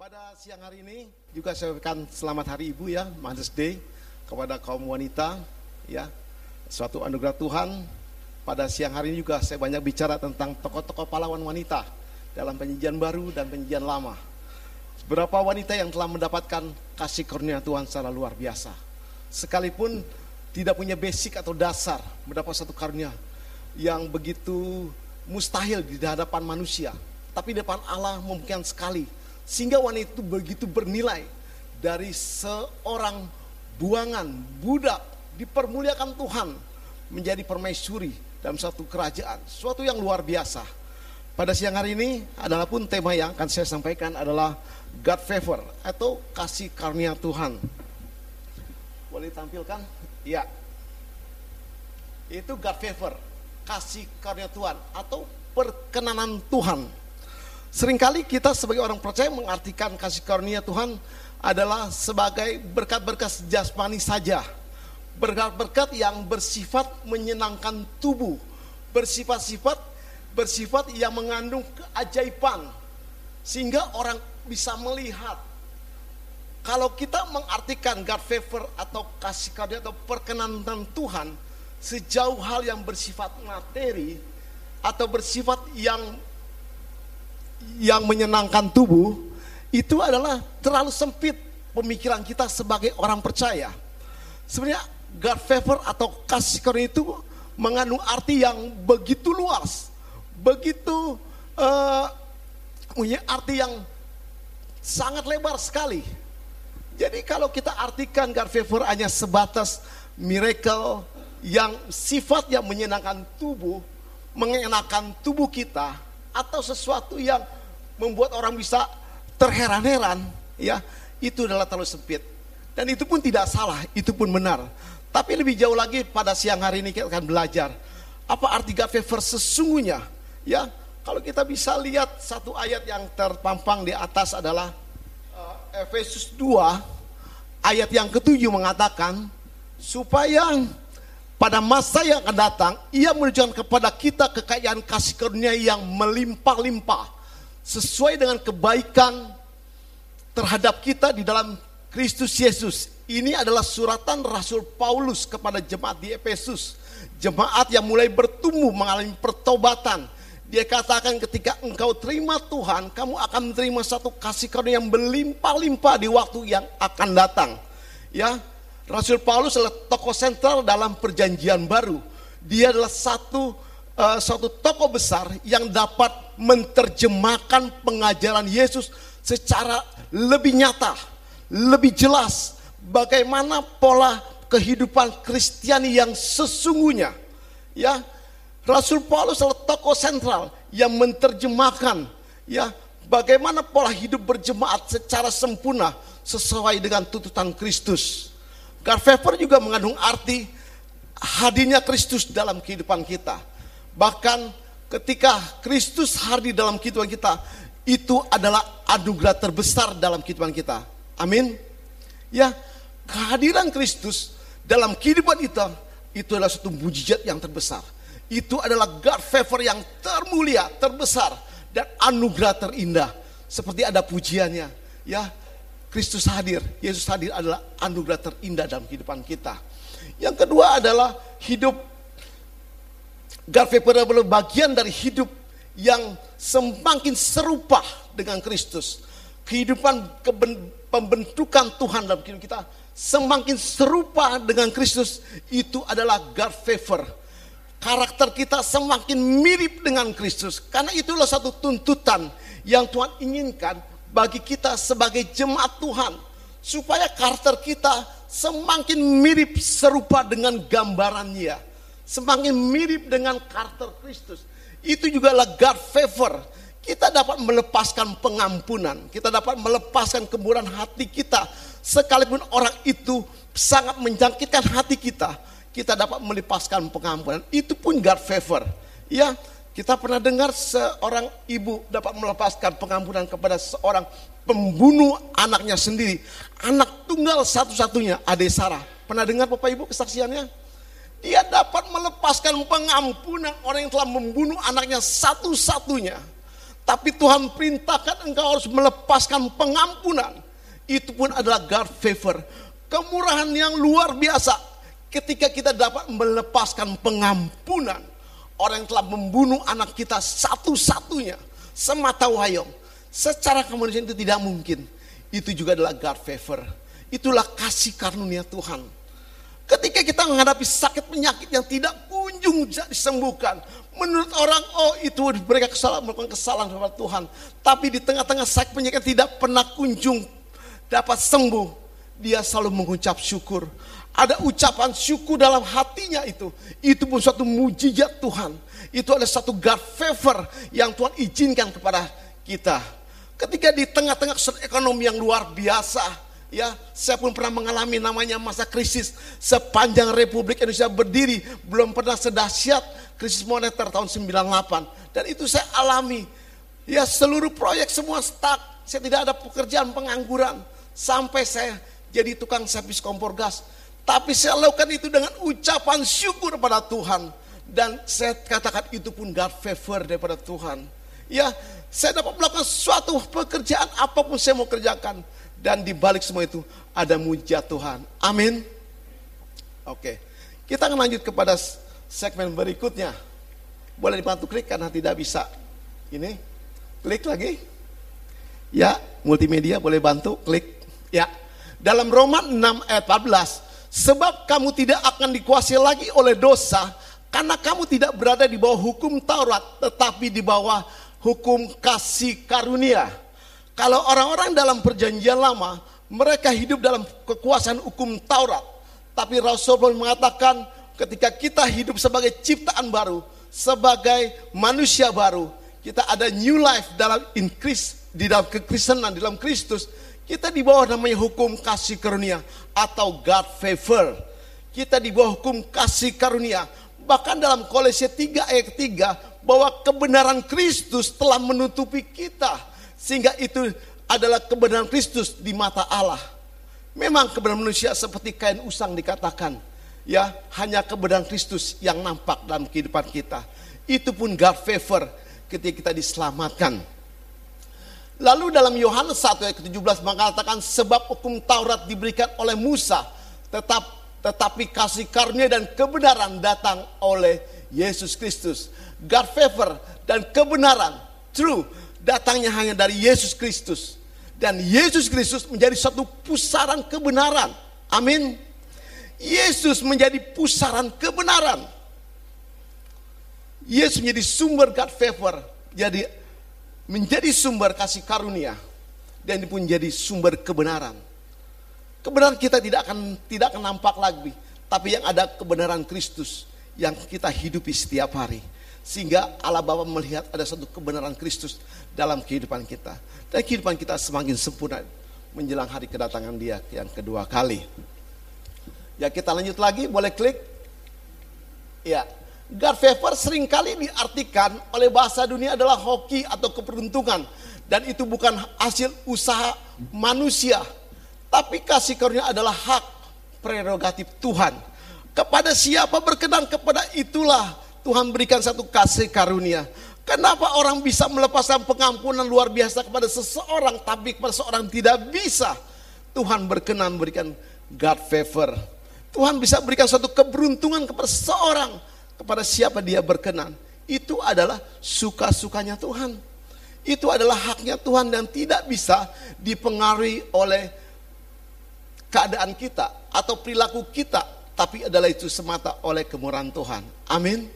Pada siang hari ini juga saya ucapkan selamat hari Ibu ya, Mother's Day kepada kaum wanita ya. Suatu anugerah Tuhan. Pada siang hari ini juga saya banyak bicara tentang tokoh-tokoh pahlawan wanita dalam penyajian baru dan penyajian lama. Berapa wanita yang telah mendapatkan kasih karunia Tuhan secara luar biasa. Sekalipun tidak punya basic atau dasar mendapat satu karunia yang begitu mustahil di hadapan manusia. Tapi di depan Allah memungkinkan sekali. Sehingga wanita itu begitu bernilai dari seorang buangan, budak, dipermuliakan Tuhan menjadi permaisuri dalam satu kerajaan. Suatu yang luar biasa. Pada siang hari ini adalah pun tema yang akan saya sampaikan adalah God favor atau kasih karunia Tuhan. Boleh tampilkan? Ya. Itu God favor, kasih karunia Tuhan atau perkenanan Tuhan. Seringkali kita sebagai orang percaya mengartikan kasih karunia Tuhan adalah sebagai berkat-berkat jasmani saja. Berkat-berkat yang bersifat menyenangkan tubuh, bersifat-sifat bersifat yang mengandung keajaiban. Sehingga orang bisa melihat. Kalau kita mengartikan God favor atau kasih karunia atau perkenanan Tuhan sejauh hal yang bersifat materi atau bersifat yang yang menyenangkan tubuh itu adalah terlalu sempit pemikiran kita sebagai orang percaya. Sebenarnya God favor atau kasih karunia itu mengandung arti yang begitu luas, begitu uh, arti yang sangat lebar sekali. Jadi kalau kita artikan God favor hanya sebatas miracle yang sifat yang menyenangkan tubuh, mengenakan tubuh kita, atau sesuatu yang membuat orang bisa terheran-heran, ya itu adalah terlalu sempit. Dan itu pun tidak salah, itu pun benar. Tapi lebih jauh lagi pada siang hari ini kita akan belajar apa arti God favor sesungguhnya. Ya, kalau kita bisa lihat satu ayat yang terpampang di atas adalah uh, Efesus 2 ayat yang ketujuh mengatakan supaya pada masa yang akan datang ia menunjukkan kepada kita kekayaan kasih karunia yang melimpah-limpah sesuai dengan kebaikan terhadap kita di dalam Kristus Yesus. Ini adalah suratan Rasul Paulus kepada jemaat di Efesus. Jemaat yang mulai bertumbuh mengalami pertobatan. Dia katakan ketika engkau terima Tuhan, kamu akan menerima satu kasih karunia yang berlimpah-limpah di waktu yang akan datang. Ya, Rasul Paulus adalah tokoh sentral dalam perjanjian baru. Dia adalah satu uh, satu tokoh besar yang dapat menerjemahkan pengajaran Yesus secara lebih nyata, lebih jelas bagaimana pola kehidupan Kristiani yang sesungguhnya. Ya, Rasul Paulus adalah tokoh sentral yang menerjemahkan ya bagaimana pola hidup berjemaat secara sempurna sesuai dengan tuntutan Kristus. Garfever juga mengandung arti hadirnya Kristus dalam kehidupan kita. Bahkan ketika Kristus hadir dalam kehidupan kita, itu adalah anugerah terbesar dalam kehidupan kita. Amin. Ya, kehadiran Kristus dalam kehidupan kita itu adalah satu mujizat yang terbesar. Itu adalah God favor yang termulia, terbesar dan anugerah terindah. Seperti ada pujiannya, ya. Kristus hadir, Yesus hadir adalah anugerah terindah dalam kehidupan kita. Yang kedua adalah hidup favor adalah bagian dari hidup yang semakin serupa dengan Kristus. Kehidupan pembentukan Tuhan dalam kehidupan kita semakin serupa dengan Kristus itu adalah God favor. Karakter kita semakin mirip dengan Kristus. Karena itulah satu tuntutan yang Tuhan inginkan bagi kita sebagai jemaat Tuhan. Supaya karakter kita semakin mirip serupa dengan gambarannya. Semakin mirip dengan karakter Kristus. Itu juga God favor. Kita dapat melepaskan pengampunan. Kita dapat melepaskan kemurahan hati kita. Sekalipun orang itu sangat menjangkitkan hati kita kita dapat melepaskan pengampunan. Itu pun God favor. Ya, kita pernah dengar seorang ibu dapat melepaskan pengampunan kepada seorang pembunuh anaknya sendiri. Anak tunggal satu-satunya, Ade Sarah. Pernah dengar Bapak Ibu kesaksiannya? Dia dapat melepaskan pengampunan orang yang telah membunuh anaknya satu-satunya. tapi Tuhan perintahkan engkau harus melepaskan pengampunan. Itu pun adalah God favor. Kemurahan yang luar biasa ketika kita dapat melepaskan pengampunan. Orang yang telah membunuh anak kita satu-satunya. Semata wayang. Secara kemanusiaan itu tidak mungkin. Itu juga adalah God favor. Itulah kasih karunia Tuhan. Ketika kita menghadapi sakit penyakit yang tidak kunjung disembuhkan. Menurut orang, oh itu mereka kesalahan, melakukan kesalahan kepada Tuhan. Tapi di tengah-tengah sakit penyakit tidak pernah kunjung dapat sembuh. Dia selalu mengucap syukur. Ada ucapan syukur dalam hatinya itu. Itu pun suatu mujizat Tuhan. Itu ada satu God favor yang Tuhan izinkan kepada kita. Ketika di tengah-tengah ekonomi yang luar biasa, Ya, saya pun pernah mengalami namanya masa krisis sepanjang Republik Indonesia berdiri, belum pernah sedahsyat krisis moneter tahun 98. Dan itu saya alami. Ya, seluruh proyek semua stuck. Saya tidak ada pekerjaan pengangguran. Sampai saya jadi tukang servis kompor gas. Tapi saya lakukan itu dengan ucapan syukur pada Tuhan. Dan saya katakan itu pun God favor daripada Tuhan. Ya, saya dapat melakukan suatu pekerjaan apa pun saya mau kerjakan dan di balik semua itu ada mujizat Tuhan. Amin. Oke. Kita akan lanjut kepada segmen berikutnya. Boleh dibantu klik karena tidak bisa. Ini. Klik lagi. Ya, multimedia boleh bantu klik. Ya. Dalam Roma 6 ayat 14, sebab kamu tidak akan dikuasai lagi oleh dosa karena kamu tidak berada di bawah hukum Taurat tetapi di bawah hukum kasih karunia. Kalau orang-orang dalam perjanjian lama, mereka hidup dalam kekuasaan hukum Taurat. Tapi Rasul pun mengatakan ketika kita hidup sebagai ciptaan baru, sebagai manusia baru, kita ada new life dalam increase di dalam kekristenan, di dalam Kristus, kita di bawah namanya hukum kasih karunia atau God favor. Kita di bawah hukum kasih karunia. Bahkan dalam Kolose 3 ayat 3 bahwa kebenaran Kristus telah menutupi kita sehingga itu adalah kebenaran Kristus di mata Allah. Memang kebenaran manusia seperti kain usang dikatakan. Ya, hanya kebenaran Kristus yang nampak dalam kehidupan kita. Itu pun God favor ketika kita diselamatkan. Lalu dalam Yohanes 1 ayat ke-17 mengatakan sebab hukum Taurat diberikan oleh Musa tetap tetapi kasih karunia dan kebenaran datang oleh Yesus Kristus. God favor dan kebenaran true datangnya hanya dari Yesus Kristus. Dan Yesus Kristus menjadi satu pusaran kebenaran. Amin. Yesus menjadi pusaran kebenaran. Yesus menjadi sumber God favor. Jadi menjadi sumber kasih karunia. Dan pun menjadi sumber kebenaran. Kebenaran kita tidak akan tidak akan nampak lagi. Tapi yang ada kebenaran Kristus yang kita hidupi setiap hari. Sehingga Allah Bapa melihat ada satu kebenaran Kristus dalam kehidupan kita. Dan kehidupan kita semakin sempurna menjelang hari kedatangan dia yang kedua kali. Ya kita lanjut lagi, boleh klik. Ya, God favor sering kali diartikan oleh bahasa dunia adalah hoki atau keberuntungan. Dan itu bukan hasil usaha manusia. Tapi kasih karunia adalah hak prerogatif Tuhan. Kepada siapa berkenan kepada itulah Tuhan berikan satu kasih karunia. Kenapa orang bisa melepaskan pengampunan luar biasa kepada seseorang tapi kepada seorang tidak bisa? Tuhan berkenan memberikan God favor. Tuhan bisa berikan suatu keberuntungan kepada seseorang kepada siapa dia berkenan. Itu adalah suka-sukanya Tuhan. Itu adalah haknya Tuhan dan tidak bisa dipengaruhi oleh keadaan kita atau perilaku kita, tapi adalah itu semata oleh kemurahan Tuhan. Amin.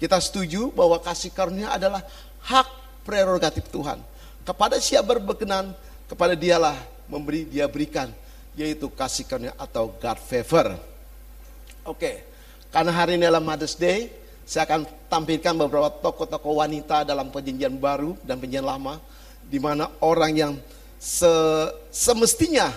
Kita setuju bahwa kasih karunia adalah hak prerogatif Tuhan. Kepada siapa berkenan, kepada dialah memberi, dia berikan. Yaitu kasih karunia atau God favor. Oke, karena hari ini adalah Mother's Day, saya akan tampilkan beberapa tokoh-tokoh wanita dalam perjanjian baru dan perjanjian lama. di mana orang yang se semestinya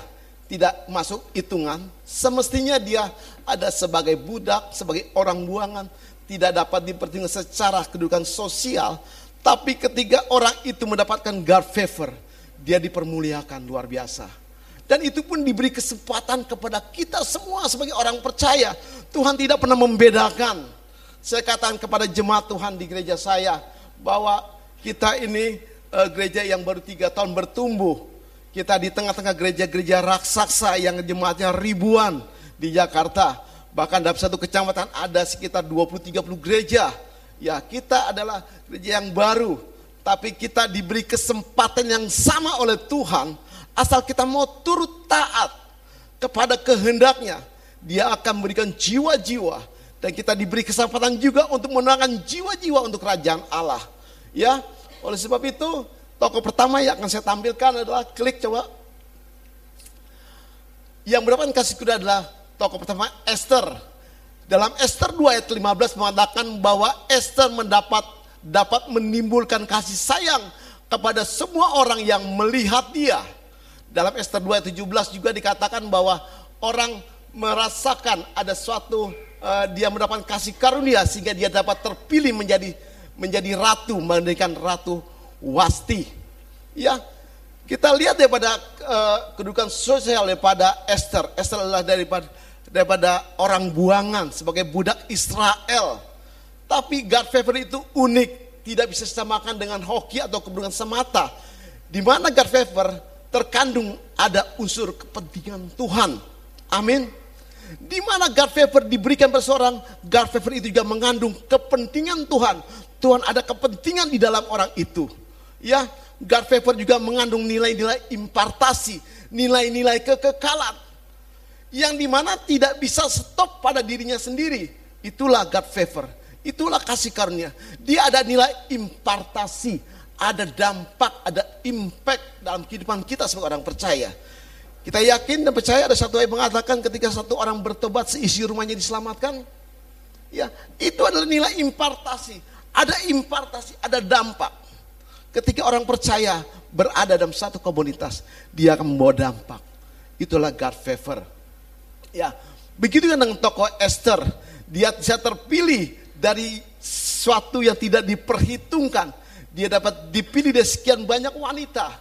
tidak masuk hitungan, semestinya dia ada sebagai budak, sebagai orang buangan, tidak dapat dipertimbangkan secara kedudukan sosial, tapi ketika orang itu mendapatkan God favor, dia dipermuliakan luar biasa. Dan itu pun diberi kesempatan kepada kita semua sebagai orang percaya. Tuhan tidak pernah membedakan. Saya katakan kepada jemaat Tuhan di gereja saya bahwa kita ini uh, gereja yang baru tiga tahun bertumbuh. Kita di tengah-tengah gereja-gereja raksasa yang jemaatnya ribuan di Jakarta. Bahkan dalam satu kecamatan ada sekitar 20-30 gereja. Ya kita adalah gereja yang baru. Tapi kita diberi kesempatan yang sama oleh Tuhan. Asal kita mau turut taat kepada kehendaknya. Dia akan memberikan jiwa-jiwa. Dan kita diberi kesempatan juga untuk menangkan jiwa-jiwa untuk kerajaan Allah. Ya, oleh sebab itu Tokoh pertama yang akan saya tampilkan adalah klik coba. Yang mendapatkan kasih kuda adalah tokoh pertama Esther. Dalam Esther 2 ayat 15 mengatakan bahwa Esther mendapat dapat menimbulkan kasih sayang kepada semua orang yang melihat dia. Dalam Esther 2 ayat 17 juga dikatakan bahwa orang merasakan ada suatu uh, dia mendapat kasih karunia sehingga dia dapat terpilih menjadi menjadi ratu mendirikan ratu Wasti. Ya, kita lihat daripada uh, kedudukan sosial daripada Esther. Esther adalah daripada daripada orang buangan sebagai budak Israel. Tapi God favor itu unik, tidak bisa disamakan dengan hoki atau keberuntungan semata. Di mana God favor terkandung ada unsur kepentingan Tuhan. Amin. Di mana God favor diberikan pada seorang, God favor itu juga mengandung kepentingan Tuhan. Tuhan ada kepentingan di dalam orang itu. Ya, God favor juga mengandung nilai-nilai impartasi, nilai-nilai kekekalan. Yang di mana tidak bisa stop pada dirinya sendiri. Itulah God favor. Itulah kasih karunia. Dia ada nilai impartasi, ada dampak, ada impact dalam kehidupan kita sebagai orang percaya. Kita yakin dan percaya ada satu ayat mengatakan ketika satu orang bertobat seisi rumahnya diselamatkan. Ya, itu adalah nilai impartasi. Ada impartasi, ada dampak. Ketika orang percaya berada dalam satu komunitas, dia akan membawa dampak. Itulah God favor. Ya, begitu dengan tokoh Esther, dia bisa terpilih dari sesuatu yang tidak diperhitungkan. Dia dapat dipilih dari sekian banyak wanita.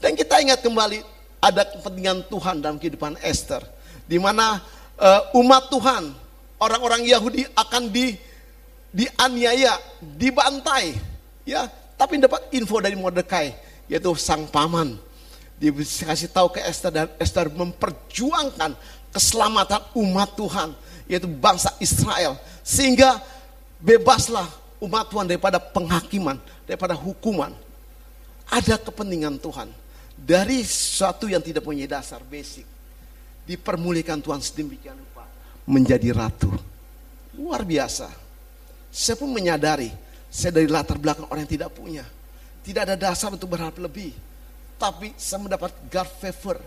Dan kita ingat kembali ada kepentingan Tuhan dalam kehidupan Esther, di mana uh, umat Tuhan, orang-orang Yahudi akan di dianiaya, dibantai, ya tapi dapat info dari Mordekai, yaitu sang paman. Dia kasih tahu ke Esther dan Esther memperjuangkan keselamatan umat Tuhan, yaitu bangsa Israel. Sehingga bebaslah umat Tuhan daripada penghakiman, daripada hukuman. Ada kepentingan Tuhan. Dari sesuatu yang tidak punya dasar basic. Dipermulikan Tuhan sedemikian rupa. Menjadi ratu. Luar biasa. Saya pun menyadari saya dari latar belakang orang yang tidak punya. Tidak ada dasar untuk berharap lebih. Tapi saya mendapat God favor.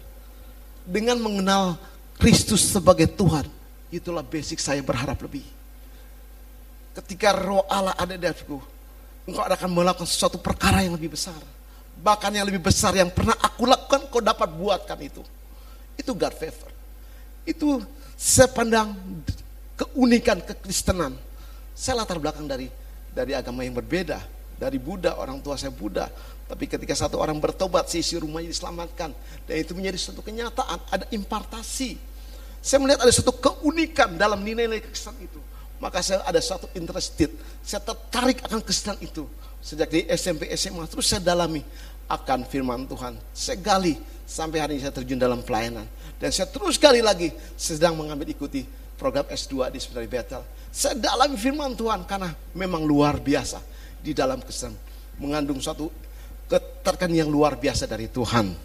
Dengan mengenal Kristus sebagai Tuhan. Itulah basic saya berharap lebih. Ketika roh Allah ada di dalamku. Engkau akan melakukan sesuatu perkara yang lebih besar. Bahkan yang lebih besar yang pernah aku lakukan, kau dapat buatkan itu. Itu God favor. Itu saya pandang keunikan kekristenan. Saya latar belakang dari dari agama yang berbeda, dari Buddha, orang tua saya Buddha. Tapi ketika satu orang bertobat, sisi rumahnya diselamatkan. Dan itu menjadi suatu kenyataan, ada impartasi. Saya melihat ada suatu keunikan dalam nilai-nilai kesan itu. Maka saya ada suatu interested, saya tertarik akan kesan itu. Sejak di SMP, SMA, terus saya dalami akan firman Tuhan. Saya gali, sampai hari ini saya terjun dalam pelayanan. Dan saya terus kali lagi sedang mengambil ikuti program S2 di Seminari Bethel. Saya dalami firman Tuhan karena memang luar biasa di dalam kesan mengandung suatu keterkan yang luar biasa dari Tuhan.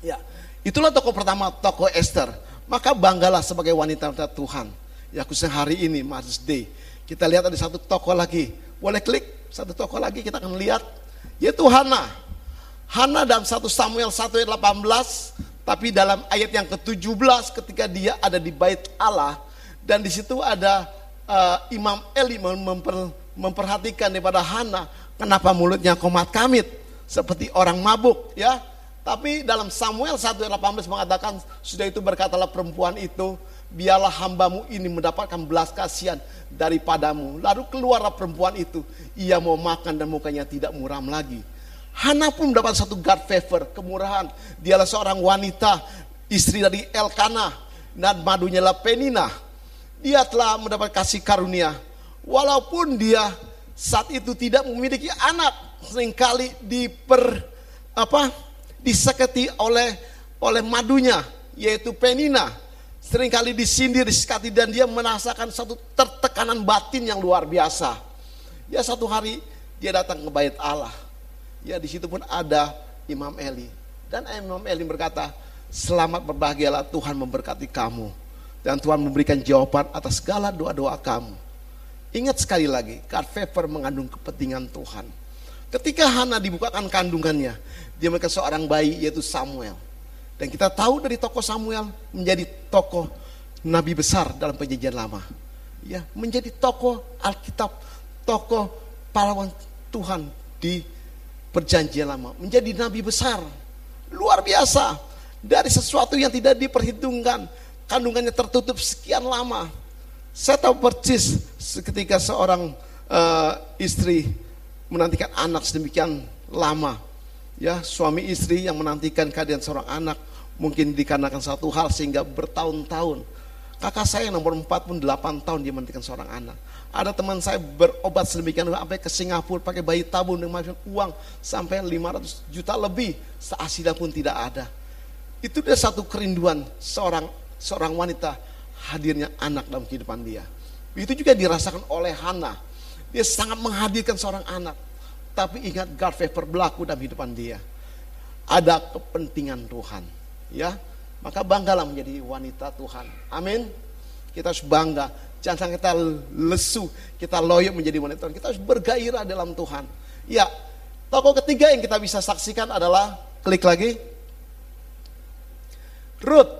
Ya, itulah tokoh pertama, tokoh Esther. Maka banggalah sebagai wanita Tuhan. Ya khususnya hari ini, Mother's Day. Kita lihat ada satu tokoh lagi. Boleh klik satu tokoh lagi kita akan lihat. Yaitu Hana. Hana dalam 1 Samuel 1 ayat 18. Tapi dalam ayat yang ke-17 ketika dia ada di bait Allah dan di situ ada uh, Imam Eli memper, memperhatikan daripada Hana, kenapa mulutnya komat kamit seperti orang mabuk ya. Tapi dalam Samuel 1:18 mengatakan sudah itu berkatalah perempuan itu biarlah hambamu ini mendapatkan belas kasihan daripadamu. Lalu keluarlah perempuan itu, ia mau makan dan mukanya tidak muram lagi. Hana pun mendapat satu God favor, kemurahan. Dialah seorang wanita, istri dari Elkanah, dan madunya lah Penina dia telah mendapat kasih karunia. Walaupun dia saat itu tidak memiliki anak, sering kali diper apa diseketi oleh oleh madunya yaitu Penina. Seringkali disindir, disekati dan dia merasakan satu tertekanan batin yang luar biasa. Ya satu hari dia datang ke bait Allah. Ya di situ pun ada Imam Eli. Dan Imam Eli berkata, selamat berbahagialah Tuhan memberkati kamu. Dan Tuhan memberikan jawaban atas segala doa-doa kamu. Ingat sekali lagi, God favor mengandung kepentingan Tuhan. Ketika Hana dibukakan kandungannya, dia memiliki seorang bayi yaitu Samuel. Dan kita tahu dari tokoh Samuel menjadi tokoh nabi besar dalam perjanjian lama. Ya, menjadi tokoh Alkitab, tokoh pahlawan Tuhan di perjanjian lama, menjadi nabi besar. Luar biasa. Dari sesuatu yang tidak diperhitungkan, kandungannya tertutup sekian lama. Saya tahu persis ketika seorang uh, istri menantikan anak sedemikian lama. Ya, suami istri yang menantikan kehadiran seorang anak mungkin dikarenakan satu hal sehingga bertahun-tahun. Kakak saya yang nomor 4 pun 8 tahun dia menantikan seorang anak. Ada teman saya berobat sedemikian sampai ke Singapura pakai bayi tabung dengan uang sampai 500 juta lebih. Seasilah pun tidak ada. Itu dia satu kerinduan seorang seorang wanita hadirnya anak dalam kehidupan dia. Itu juga dirasakan oleh Hana. Dia sangat menghadirkan seorang anak. Tapi ingat God favor berlaku dalam kehidupan dia. Ada kepentingan Tuhan. Ya, maka banggalah menjadi wanita Tuhan. Amin. Kita harus bangga Jangan sampai kita lesu, kita loyo menjadi wanita Tuhan. Kita harus bergairah dalam Tuhan. Ya, tokoh ketiga yang kita bisa saksikan adalah, klik lagi, Ruth.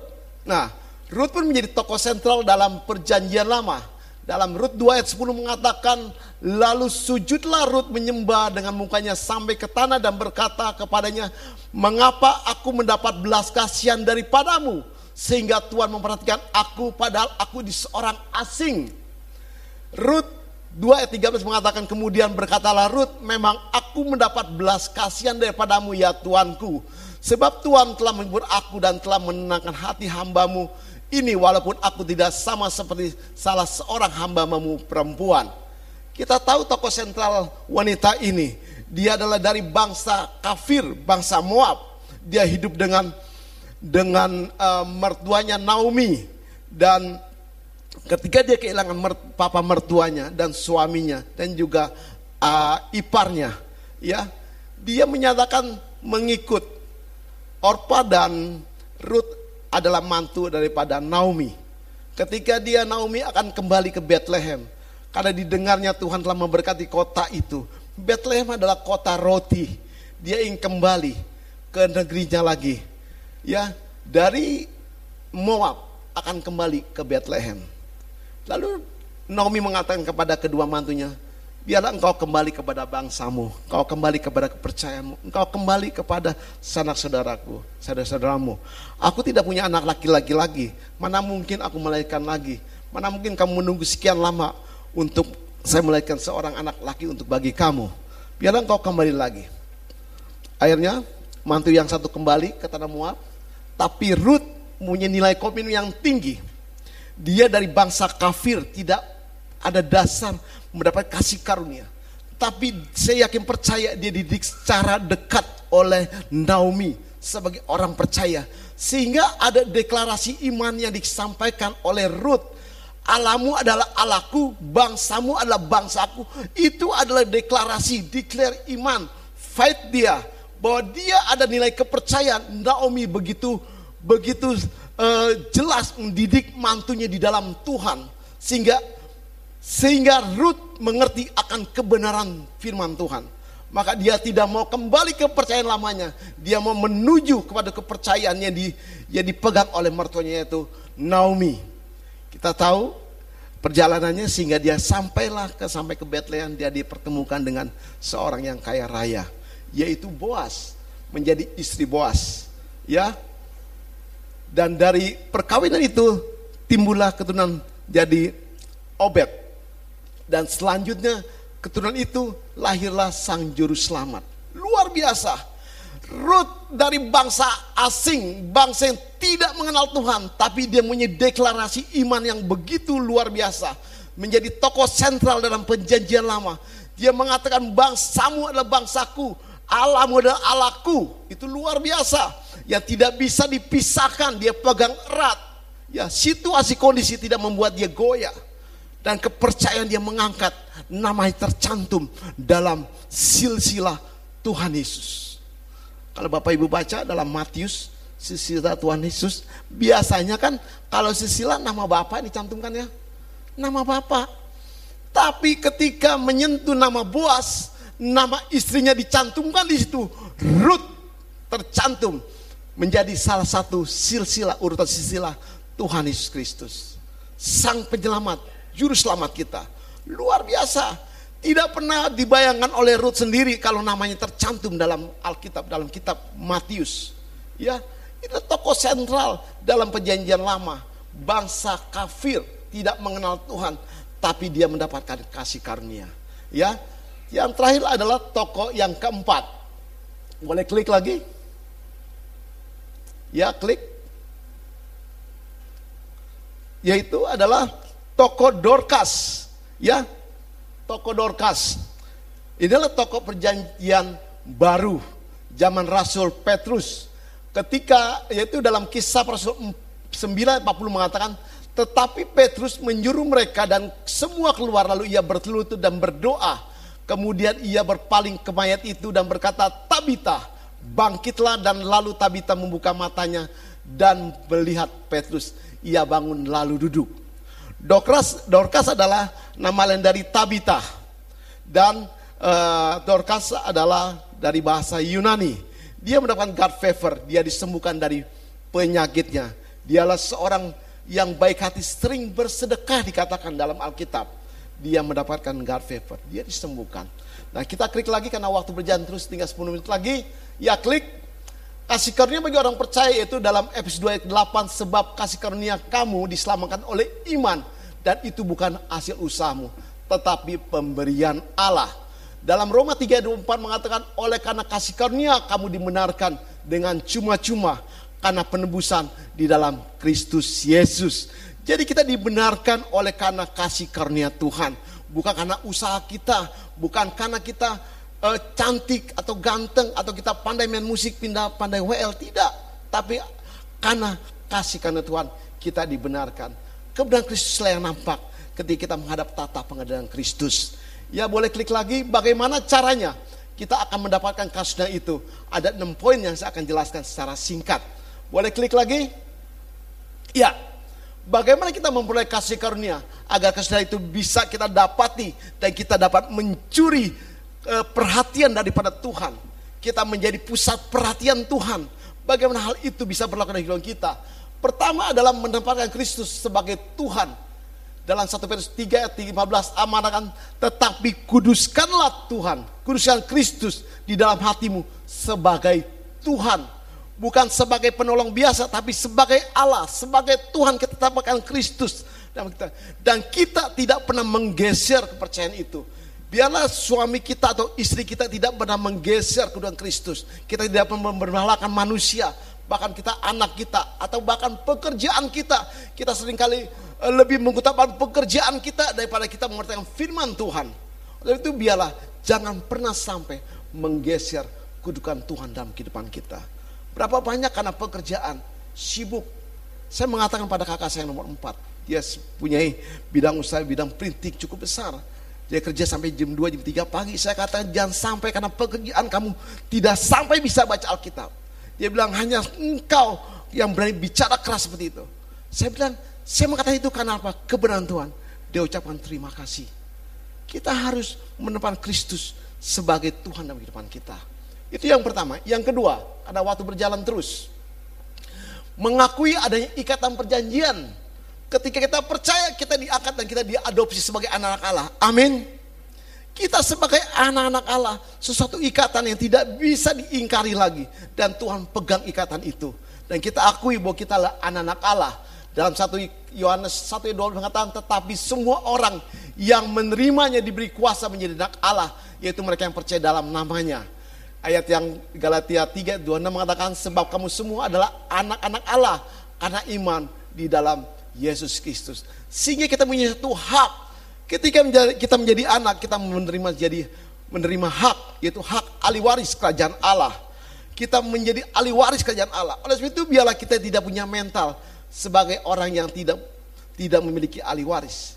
Nah, Ruth pun menjadi tokoh sentral dalam perjanjian lama. Dalam Rut 2 ayat 10 mengatakan, lalu sujudlah Rut menyembah dengan mukanya sampai ke tanah dan berkata kepadanya, mengapa aku mendapat belas kasihan daripadamu? Sehingga Tuhan memperhatikan aku padahal aku di seorang asing. Rut 2 ayat 13 mengatakan kemudian berkatalah Rut memang aku mendapat belas kasihan daripadamu ya Tuanku. Sebab Tuhan telah menghibur aku dan telah menenangkan hati hambamu ini walaupun aku tidak sama seperti salah seorang hambamu perempuan. Kita tahu tokoh sentral wanita ini. Dia adalah dari bangsa kafir, bangsa Moab. Dia hidup dengan dengan uh, mertuanya Naomi dan ketika dia kehilangan mert, papa mertuanya dan suaminya dan juga uh, iparnya ya dia menyatakan mengikut Orpa dan Ruth adalah mantu daripada Naomi. Ketika dia Naomi akan kembali ke Bethlehem karena didengarnya Tuhan telah memberkati kota itu. Bethlehem adalah kota roti. Dia ingin kembali ke negerinya lagi. Ya dari Moab akan kembali ke Bethlehem. Lalu Naomi mengatakan kepada kedua mantunya, biarlah engkau kembali kepada bangsamu, engkau kembali kepada kepercayaanmu, engkau kembali kepada sanak saudaraku, saudara-saudaramu. Aku tidak punya anak laki-laki lagi, mana mungkin aku melahirkan lagi, mana mungkin kamu menunggu sekian lama untuk saya melahirkan seorang anak laki untuk bagi kamu. Biarlah engkau kembali lagi. Akhirnya mantu yang satu kembali ke tanah Moab, tapi Ruth punya nilai komitmen yang tinggi. Dia dari bangsa kafir, tidak ada dasar mendapat kasih karunia. Tapi saya yakin percaya dia dididik secara dekat oleh Naomi sebagai orang percaya. Sehingga ada deklarasi iman yang disampaikan oleh Ruth. Alamu adalah alaku, bangsamu adalah bangsaku. Itu adalah deklarasi, declare iman, fight dia bahwa dia ada nilai kepercayaan. Naomi begitu begitu uh, jelas mendidik mantunya di dalam Tuhan sehingga sehingga Ruth mengerti akan kebenaran firman Tuhan. Maka dia tidak mau kembali ke kepercayaan lamanya. Dia mau menuju kepada kepercayaan yang, di, yang dipegang oleh mertuanya yaitu Naomi. Kita tahu perjalanannya sehingga dia sampailah ke sampai ke Bethlehem dia dipertemukan dengan seorang yang kaya raya yaitu Boas menjadi istri Boas ya dan dari perkawinan itu timbullah keturunan jadi Obed dan selanjutnya keturunan itu lahirlah sang juru selamat luar biasa Ruth dari bangsa asing, bangsa yang tidak mengenal Tuhan, tapi dia punya deklarasi iman yang begitu luar biasa, menjadi tokoh sentral dalam perjanjian lama Dia mengatakan bangsamu adalah bangsaku, Allahmu adalah Allahku. Itu luar biasa. Yang tidak bisa dipisahkan, dia pegang erat. Ya, situasi kondisi tidak membuat dia goyah. Dan kepercayaan dia mengangkat namanya tercantum dalam silsilah Tuhan Yesus. Kalau Bapak Ibu baca dalam Matius silsilah Tuhan Yesus, biasanya kan kalau silsilah nama Bapak dicantumkan ya. Nama Bapak. Tapi ketika menyentuh nama Boas, nama istrinya dicantumkan di situ. Ruth tercantum menjadi salah satu silsilah urutan silsilah Tuhan Yesus Kristus. Sang penyelamat, juru selamat kita. Luar biasa. Tidak pernah dibayangkan oleh Ruth sendiri kalau namanya tercantum dalam Alkitab, dalam kitab Matius. Ya, itu tokoh sentral dalam perjanjian lama. Bangsa kafir tidak mengenal Tuhan, tapi dia mendapatkan kasih karunia. Ya, yang terakhir adalah tokoh yang keempat. Boleh klik lagi? Ya, klik. Yaitu adalah tokoh Dorcas. Ya, tokoh Dorcas. Inilah tokoh perjanjian baru zaman Rasul Petrus. Ketika yaitu dalam kisah Rasul 940 mengatakan tetapi Petrus menyuruh mereka dan semua keluar lalu ia bertelutut dan berdoa. Kemudian ia berpaling ke mayat itu dan berkata, Tabita, bangkitlah dan lalu Tabita membuka matanya dan melihat Petrus. Ia bangun lalu duduk. Dorcas, Dorcas adalah nama lain dari Tabita. Dan uh, Dorcas adalah dari bahasa Yunani. Dia mendapatkan God favor, dia disembuhkan dari penyakitnya. Dialah seorang yang baik hati sering bersedekah dikatakan dalam Alkitab. Dia mendapatkan God favor, dia disembuhkan. Nah kita klik lagi karena waktu berjalan terus tinggal 10 menit lagi. Ya klik kasih karunia bagi orang percaya itu dalam episode 2 ayat 8 sebab kasih karunia kamu diselamatkan oleh iman dan itu bukan hasil usahamu tetapi pemberian Allah. Dalam Roma 3:24 mengatakan oleh karena kasih karunia kamu dibenarkan dengan cuma-cuma karena penebusan di dalam Kristus Yesus. Jadi kita dibenarkan oleh karena kasih karunia Tuhan, bukan karena usaha kita, bukan karena kita uh, cantik atau ganteng atau kita pandai main musik pindah pandai WL tidak, tapi karena kasih karunia Tuhan kita dibenarkan. Kebenaran Kristus yang nampak ketika kita menghadap tata pengadilan Kristus. Ya boleh klik lagi bagaimana caranya kita akan mendapatkan kasusnya itu. Ada enam poin yang saya akan jelaskan secara singkat. Boleh klik lagi? Ya. Bagaimana kita memperoleh kasih karunia agar kasih itu bisa kita dapati dan kita dapat mencuri perhatian daripada Tuhan. Kita menjadi pusat perhatian Tuhan. Bagaimana hal itu bisa berlaku dalam kehidupan kita? Pertama adalah menempatkan Kristus sebagai Tuhan. Dalam 1 Petrus 3 ayat 15 amanahkan tetapi kuduskanlah Tuhan, kuduskan Kristus di dalam hatimu sebagai Tuhan bukan sebagai penolong biasa, tapi sebagai Allah, sebagai Tuhan kita tetapkan Kristus dan kita tidak pernah menggeser kepercayaan itu. Biarlah suami kita atau istri kita tidak pernah menggeser kedua Kristus. Kita tidak pernah membermalakan manusia, bahkan kita anak kita atau bahkan pekerjaan kita. Kita sering kali eh, lebih mengutamakan pekerjaan kita daripada kita mengerti firman Tuhan. Oleh itu biarlah jangan pernah sampai menggeser kedudukan Tuhan dalam kehidupan kita. Berapa banyak karena pekerjaan, sibuk. Saya mengatakan pada kakak saya nomor empat, dia punya bidang usaha, bidang printing cukup besar. Dia kerja sampai jam 2, jam 3 pagi. Saya katakan jangan sampai karena pekerjaan kamu tidak sampai bisa baca Alkitab. Dia bilang hanya engkau yang berani bicara keras seperti itu. Saya bilang, saya mengatakan itu karena apa? Kebenaran Tuhan. Dia ucapkan terima kasih. Kita harus menempatkan Kristus sebagai Tuhan dalam kehidupan kita. Itu yang pertama. Yang kedua, ada waktu berjalan terus. Mengakui adanya ikatan perjanjian. Ketika kita percaya, kita diangkat dan kita diadopsi sebagai anak-anak Allah. Amin. Kita sebagai anak-anak Allah, sesuatu ikatan yang tidak bisa diingkari lagi. Dan Tuhan pegang ikatan itu. Dan kita akui bahwa kita adalah anak-anak Allah. Dalam satu Yohanes 1 12 mengatakan, tetapi semua orang yang menerimanya diberi kuasa menjadi anak Allah, yaitu mereka yang percaya dalam namanya. Ayat yang Galatia 3, 26 mengatakan sebab kamu semua adalah anak-anak Allah karena iman di dalam Yesus Kristus. Sehingga kita punya satu hak. Ketika kita menjadi anak, kita menerima jadi menerima hak, yaitu hak ahli waris kerajaan Allah. Kita menjadi ahli waris kerajaan Allah. Oleh sebab itu biarlah kita tidak punya mental sebagai orang yang tidak tidak memiliki ahli waris.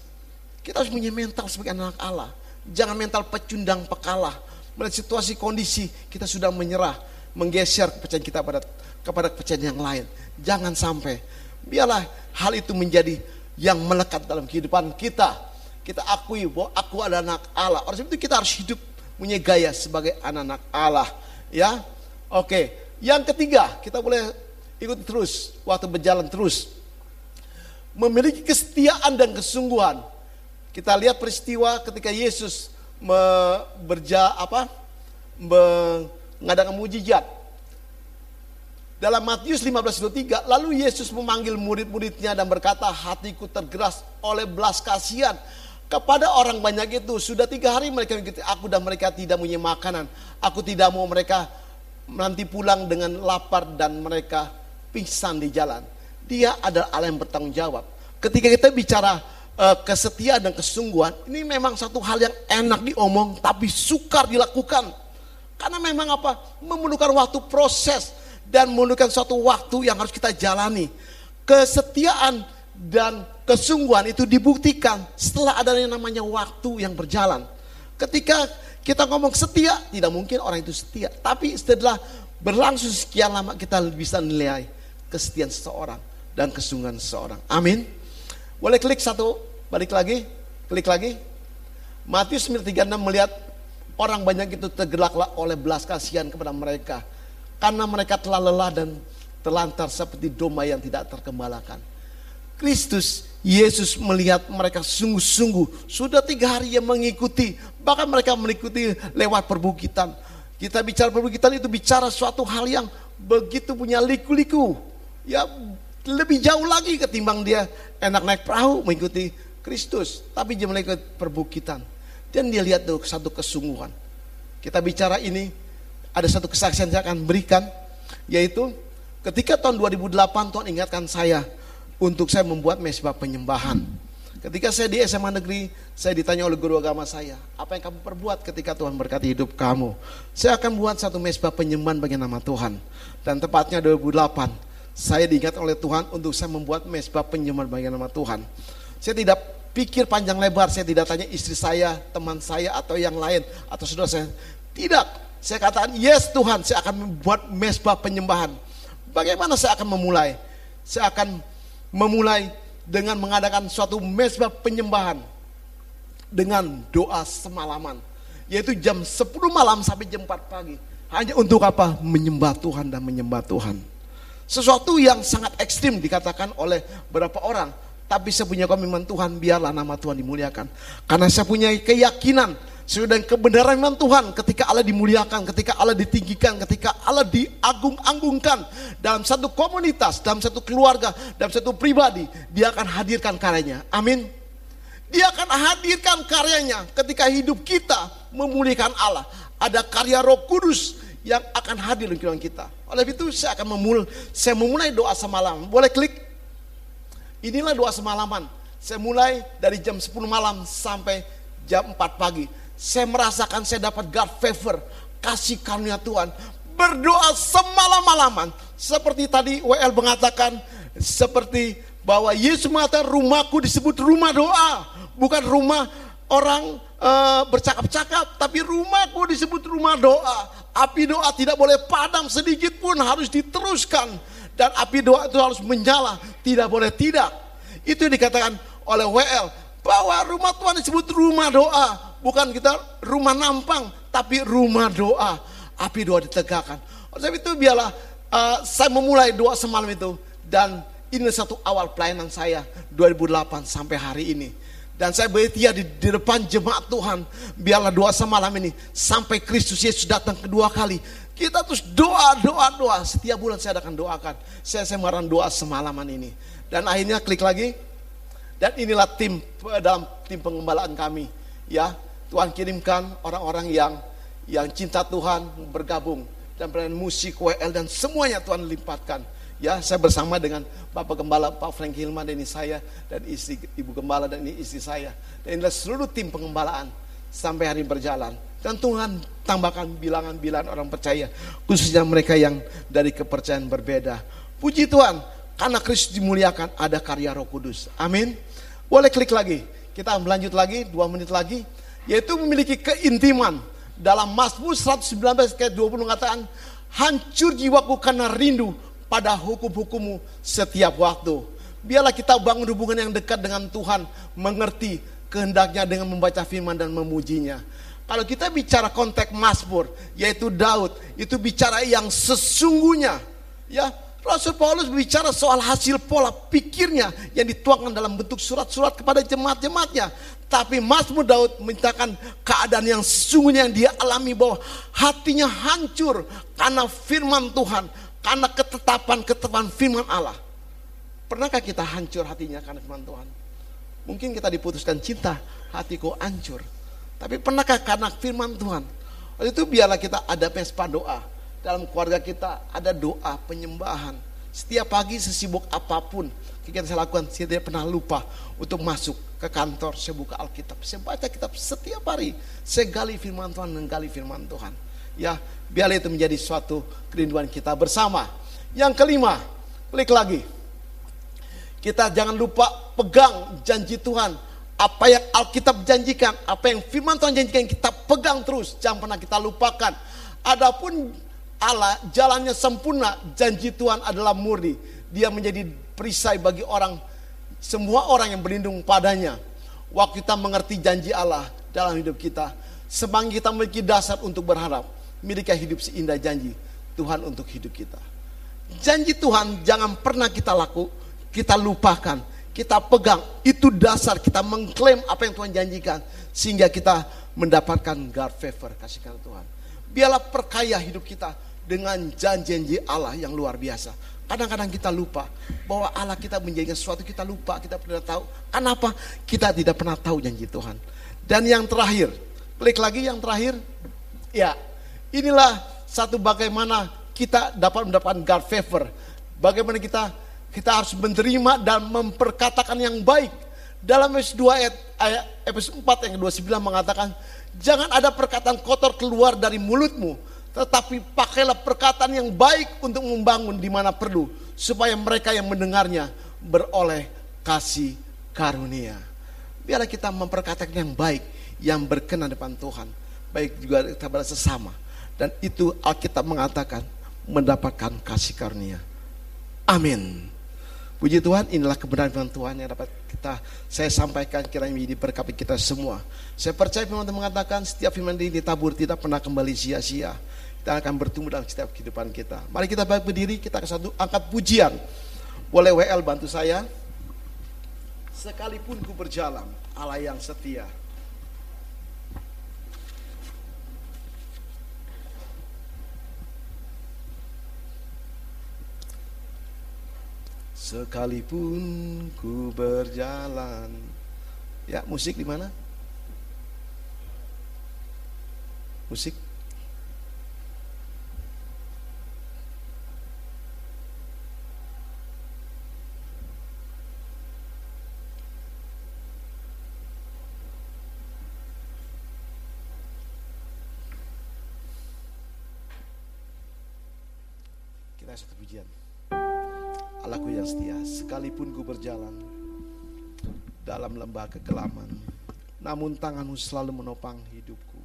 Kita harus punya mental sebagai anak Allah. Jangan mental pecundang pekalah. Melihat situasi kondisi kita sudah menyerah, menggeser kepercayaan kita pada kepada kepercayaan yang lain. Jangan sampai biarlah hal itu menjadi yang melekat dalam kehidupan kita kita akui bahwa aku adalah anak Allah. Oleh sebab itu kita harus hidup punya gaya sebagai anak-anak Allah. Ya, oke. Yang ketiga, kita boleh ikut terus waktu berjalan terus. Memiliki kesetiaan dan kesungguhan. Kita lihat peristiwa ketika Yesus berja apa mengadakan mujizat. Dalam Matius 15:23, lalu Yesus memanggil murid-muridnya dan berkata, hatiku tergeras oleh belas kasihan kepada orang banyak itu sudah tiga hari mereka mengikuti aku dan mereka tidak punya makanan. Aku tidak mau mereka nanti pulang dengan lapar dan mereka pingsan di jalan. Dia adalah Allah yang bertanggung jawab. Ketika kita bicara uh, kesetiaan dan kesungguhan, ini memang satu hal yang enak diomong tapi sukar dilakukan. Karena memang apa? Memerlukan waktu proses dan memerlukan suatu waktu yang harus kita jalani. Kesetiaan dan kesungguhan itu dibuktikan setelah adanya namanya waktu yang berjalan. Ketika kita ngomong setia, tidak mungkin orang itu setia. Tapi setelah berlangsung sekian lama kita bisa nilai kesetiaan seseorang dan kesungguhan seseorang. Amin. Boleh klik satu, balik lagi, klik lagi. Matius 9:36 melihat orang banyak itu tergelaklah oleh belas kasihan kepada mereka. Karena mereka telah lelah dan terlantar seperti domba yang tidak terkembalakan. Kristus, Yesus melihat mereka sungguh-sungguh. Sudah tiga hari yang mengikuti. Bahkan mereka mengikuti lewat perbukitan. Kita bicara perbukitan itu bicara suatu hal yang begitu punya liku-liku. Ya lebih jauh lagi ketimbang dia enak naik perahu mengikuti Kristus. Tapi dia mengikuti perbukitan. Dan dia lihat tuh satu kesungguhan. Kita bicara ini, ada satu kesaksian saya akan berikan. Yaitu ketika tahun 2008 Tuhan ingatkan saya untuk saya membuat mesbah penyembahan. Ketika saya di SMA negeri, saya ditanya oleh guru agama saya, apa yang kamu perbuat ketika Tuhan berkati hidup kamu? Saya akan buat satu mesbah penyembahan bagi nama Tuhan. Dan tepatnya 2008, saya diingat oleh Tuhan untuk saya membuat mesbah penyembahan bagi nama Tuhan. Saya tidak pikir panjang lebar, saya tidak tanya istri saya, teman saya, atau yang lain, atau saudara saya. Tidak, saya katakan, yes Tuhan, saya akan membuat mesbah penyembahan. Bagaimana saya akan memulai? Saya akan memulai dengan mengadakan suatu mesbah penyembahan dengan doa semalaman yaitu jam 10 malam sampai jam 4 pagi. Hanya untuk apa? Menyembah Tuhan dan menyembah Tuhan. Sesuatu yang sangat ekstrim dikatakan oleh beberapa orang. Tapi saya punya komitmen Tuhan biarlah nama Tuhan dimuliakan. Karena saya punya keyakinan sesuai dengan kebenaran Tuhan ketika Allah dimuliakan, ketika Allah ditinggikan, ketika Allah diagung-agungkan dalam satu komunitas, dalam satu keluarga, dalam satu pribadi, dia akan hadirkan karyanya. Amin. Dia akan hadirkan karyanya ketika hidup kita memulihkan Allah. Ada karya Roh Kudus yang akan hadir di kehidupan kita. Oleh itu saya akan memulai, saya memulai doa semalam. Boleh klik? Inilah doa semalaman. Saya mulai dari jam 10 malam sampai jam 4 pagi saya merasakan saya dapat God favor, kasih karunia Tuhan. Berdoa semalam-malaman. Seperti tadi WL mengatakan, seperti bahwa Yesus mengatakan rumahku disebut rumah doa. Bukan rumah orang uh, bercakap-cakap, tapi rumahku disebut rumah doa. Api doa tidak boleh padam sedikit pun harus diteruskan. Dan api doa itu harus menyala, tidak boleh tidak. Itu dikatakan oleh WL bahwa rumah Tuhan disebut rumah doa bukan kita rumah nampang, tapi rumah doa. Api doa ditegakkan. Oleh itu biarlah uh, saya memulai doa semalam itu dan ini satu awal pelayanan saya 2008 sampai hari ini. Dan saya beritia di, di depan jemaat Tuhan. Biarlah doa semalam ini sampai Kristus Yesus datang kedua kali. Kita terus doa, doa, doa. Setiap bulan saya akan doakan. Saya marah doa semalaman ini. Dan akhirnya klik lagi. Dan inilah tim dalam tim pengembalaan kami. Ya, Tuhan kirimkan orang-orang yang yang cinta Tuhan bergabung dan pelayanan musik WL dan semuanya Tuhan limpatkan Ya, saya bersama dengan Bapak Gembala Pak Frank Hilman dan ini saya dan istri Ibu Gembala dan ini istri saya. Dan inilah seluruh tim pengembalaan sampai hari berjalan. Dan Tuhan tambahkan bilangan-bilangan orang percaya, khususnya mereka yang dari kepercayaan berbeda. Puji Tuhan, karena Kristus dimuliakan ada karya Roh Kudus. Amin. Boleh klik lagi. Kita lanjut lagi, dua menit lagi. Yaitu memiliki keintiman. Dalam Mazmur 119 ayat 20 mengatakan, hancur jiwaku karena rindu pada hukum-hukummu setiap waktu. Biarlah kita bangun hubungan yang dekat dengan Tuhan, mengerti kehendaknya dengan membaca firman dan memujinya. Kalau kita bicara konteks Mazmur, yaitu Daud, itu bicara yang sesungguhnya. Ya, Rasul Paulus berbicara soal hasil pola pikirnya yang dituangkan dalam bentuk surat-surat kepada jemaat-jemaatnya. Tapi Mazmur Daud menceritakan keadaan yang sesungguhnya yang dia alami bahwa hatinya hancur karena firman Tuhan, karena ketetapan-ketetapan firman Allah. Pernahkah kita hancur hatinya karena firman Tuhan? Mungkin kita diputuskan cinta, hatiku hancur. Tapi pernahkah karena firman Tuhan? Waktu itu biarlah kita ada pespa doa. Dalam keluarga kita ada doa penyembahan. Setiap pagi sesibuk apa pun kita saya lakukan, saya tidak pernah lupa untuk masuk ke kantor, saya buka Alkitab, saya baca kitab setiap hari, saya gali firman Tuhan dan gali firman Tuhan. Ya, biarlah itu menjadi suatu kerinduan kita bersama. Yang kelima, klik lagi. Kita jangan lupa pegang janji Tuhan. Apa yang Alkitab janjikan, apa yang firman Tuhan janjikan, kita pegang terus. Jangan pernah kita lupakan. Adapun Allah jalannya sempurna, janji Tuhan adalah murni. Dia menjadi perisai bagi orang, semua orang yang berlindung padanya. Waktu kita mengerti janji Allah dalam hidup kita, semakin kita memiliki dasar untuk berharap miliki hidup seindah janji Tuhan untuk hidup kita. Janji Tuhan jangan pernah kita laku, kita lupakan, kita pegang. Itu dasar kita mengklaim apa yang Tuhan janjikan sehingga kita mendapatkan God favor kasihkan Tuhan. Biarlah perkaya hidup kita dengan janji-janji Allah yang luar biasa. Kadang-kadang kita lupa bahwa Allah kita menjadikan sesuatu kita lupa, kita pernah tahu. Kenapa? Kita tidak pernah tahu janji Tuhan. Dan yang terakhir, klik lagi yang terakhir. Ya, Inilah satu bagaimana kita dapat mendapatkan God favor. Bagaimana kita kita harus menerima dan memperkatakan yang baik. Dalam Efesus 2 ayat, ayat Efesus 4 yang ke-29 mengatakan, jangan ada perkataan kotor keluar dari mulutmu, tetapi pakailah perkataan yang baik untuk membangun di mana perlu, supaya mereka yang mendengarnya beroleh kasih karunia. Biarlah kita memperkatakan yang baik, yang berkenan depan Tuhan, baik juga kepada sesama. Dan itu Alkitab mengatakan mendapatkan kasih karunia. Amin. Puji Tuhan, inilah kebenaran firman Tuhan yang dapat kita saya sampaikan kiranya menjadi berkat kita semua. Saya percaya firman Tuhan mengatakan setiap firman ini ditabur tidak pernah kembali sia-sia. Kita akan bertumbuh dalam setiap kehidupan kita. Mari kita baik berdiri, kita akan satu angkat pujian. Boleh WL bantu saya? Sekalipun ku berjalan, Allah yang setia. Sekalipun ku berjalan. Ya, musik di mana? Musik. Kita satu pujian. Allahku yang setia, sekalipun ku berjalan dalam lembah kekelaman, namun tanganmu selalu menopang hidupku.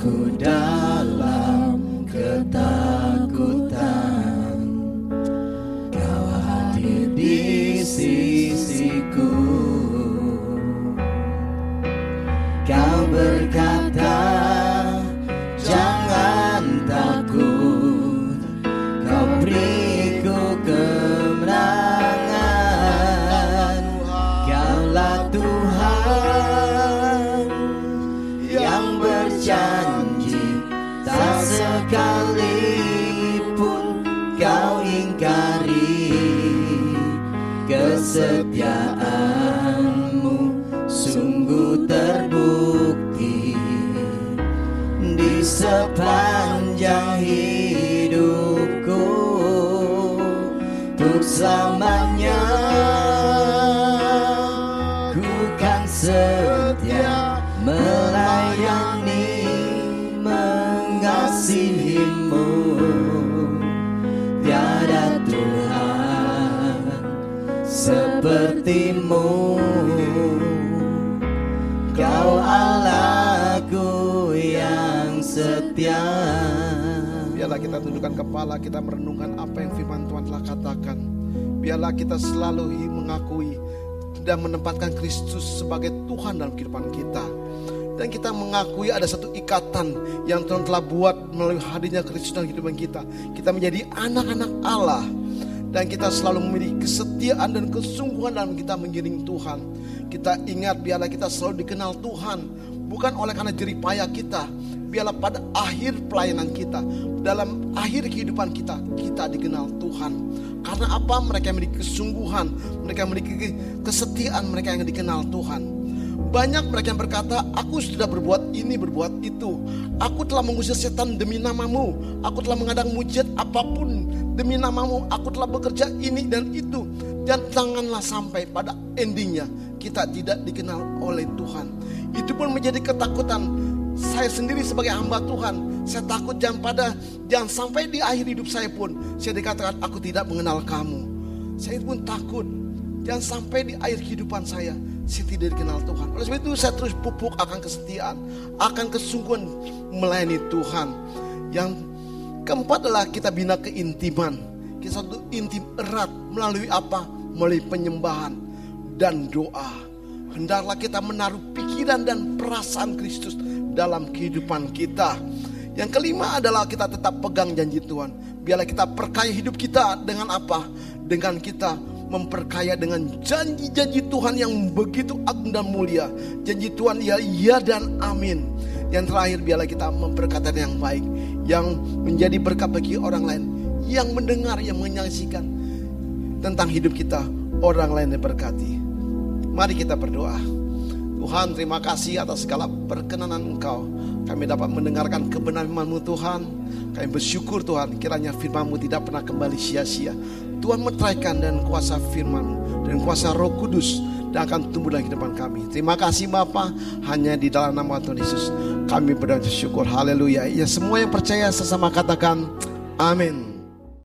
crocodile. Sepertimu kau Allahku yang setia Biarlah kita tundukkan kepala, kita merenungkan apa yang firman Tuhan telah katakan. Biarlah kita selalu mengakui dan menempatkan Kristus sebagai Tuhan dalam kehidupan kita. Dan kita mengakui ada satu ikatan yang Tuhan telah buat melalui hadirnya Kristus dalam kehidupan kita. Kita menjadi anak-anak Allah. Dan kita selalu memiliki kesetiaan dan kesungguhan dalam kita mengiring Tuhan. Kita ingat biarlah kita selalu dikenal Tuhan. Bukan oleh karena jeripaya kita, biarlah pada akhir pelayanan kita, dalam akhir kehidupan kita, kita dikenal Tuhan. Karena apa? Mereka memiliki kesungguhan, mereka memiliki kesetiaan, mereka yang dikenal Tuhan. Banyak mereka yang berkata, aku sudah berbuat ini, berbuat itu. Aku telah mengusir setan demi namamu. Aku telah mengadang mujizat apa pun demi namamu. Aku telah bekerja ini dan itu. Dan janganlah sampai pada endingnya kita tidak dikenal oleh Tuhan. Itu pun menjadi ketakutan saya sendiri sebagai hamba Tuhan. Saya takut jangan pada jangan sampai di akhir hidup saya pun saya dikatakan aku tidak mengenal kamu. Saya pun takut jangan sampai di akhir kehidupan saya saya tidak dikenal Tuhan. Oleh sebab itu saya terus pupuk akan kesetiaan, akan kesungguhan melayani Tuhan. Yang keempat adalah kita bina keintiman. Kita satu intim erat melalui apa? Melalui penyembahan dan doa. Hendaklah kita menaruh pikiran dan perasaan Kristus dalam kehidupan kita. Yang kelima adalah kita tetap pegang janji Tuhan. Biarlah kita perkaya hidup kita dengan apa? Dengan kita memperkaya dengan janji-janji Tuhan yang begitu agung dan mulia. Janji Tuhan ya iya dan amin. Yang terakhir biarlah kita memperkatakan yang baik. Yang menjadi berkat bagi orang lain. Yang mendengar, yang menyaksikan tentang hidup kita. Orang lain diberkati. Mari kita berdoa. Tuhan terima kasih atas segala perkenanan Engkau. Kami dapat mendengarkan kebenaran firman Tuhan. Kami bersyukur Tuhan kiranya firman tidak pernah kembali sia-sia. Tuhan meteraikan dan kuasa firman dan kuasa roh kudus dan akan tumbuh dalam kehidupan kami. Terima kasih Bapa, hanya di dalam nama Tuhan Yesus kami berdoa syukur. Haleluya. Ya semua yang percaya sesama katakan amin.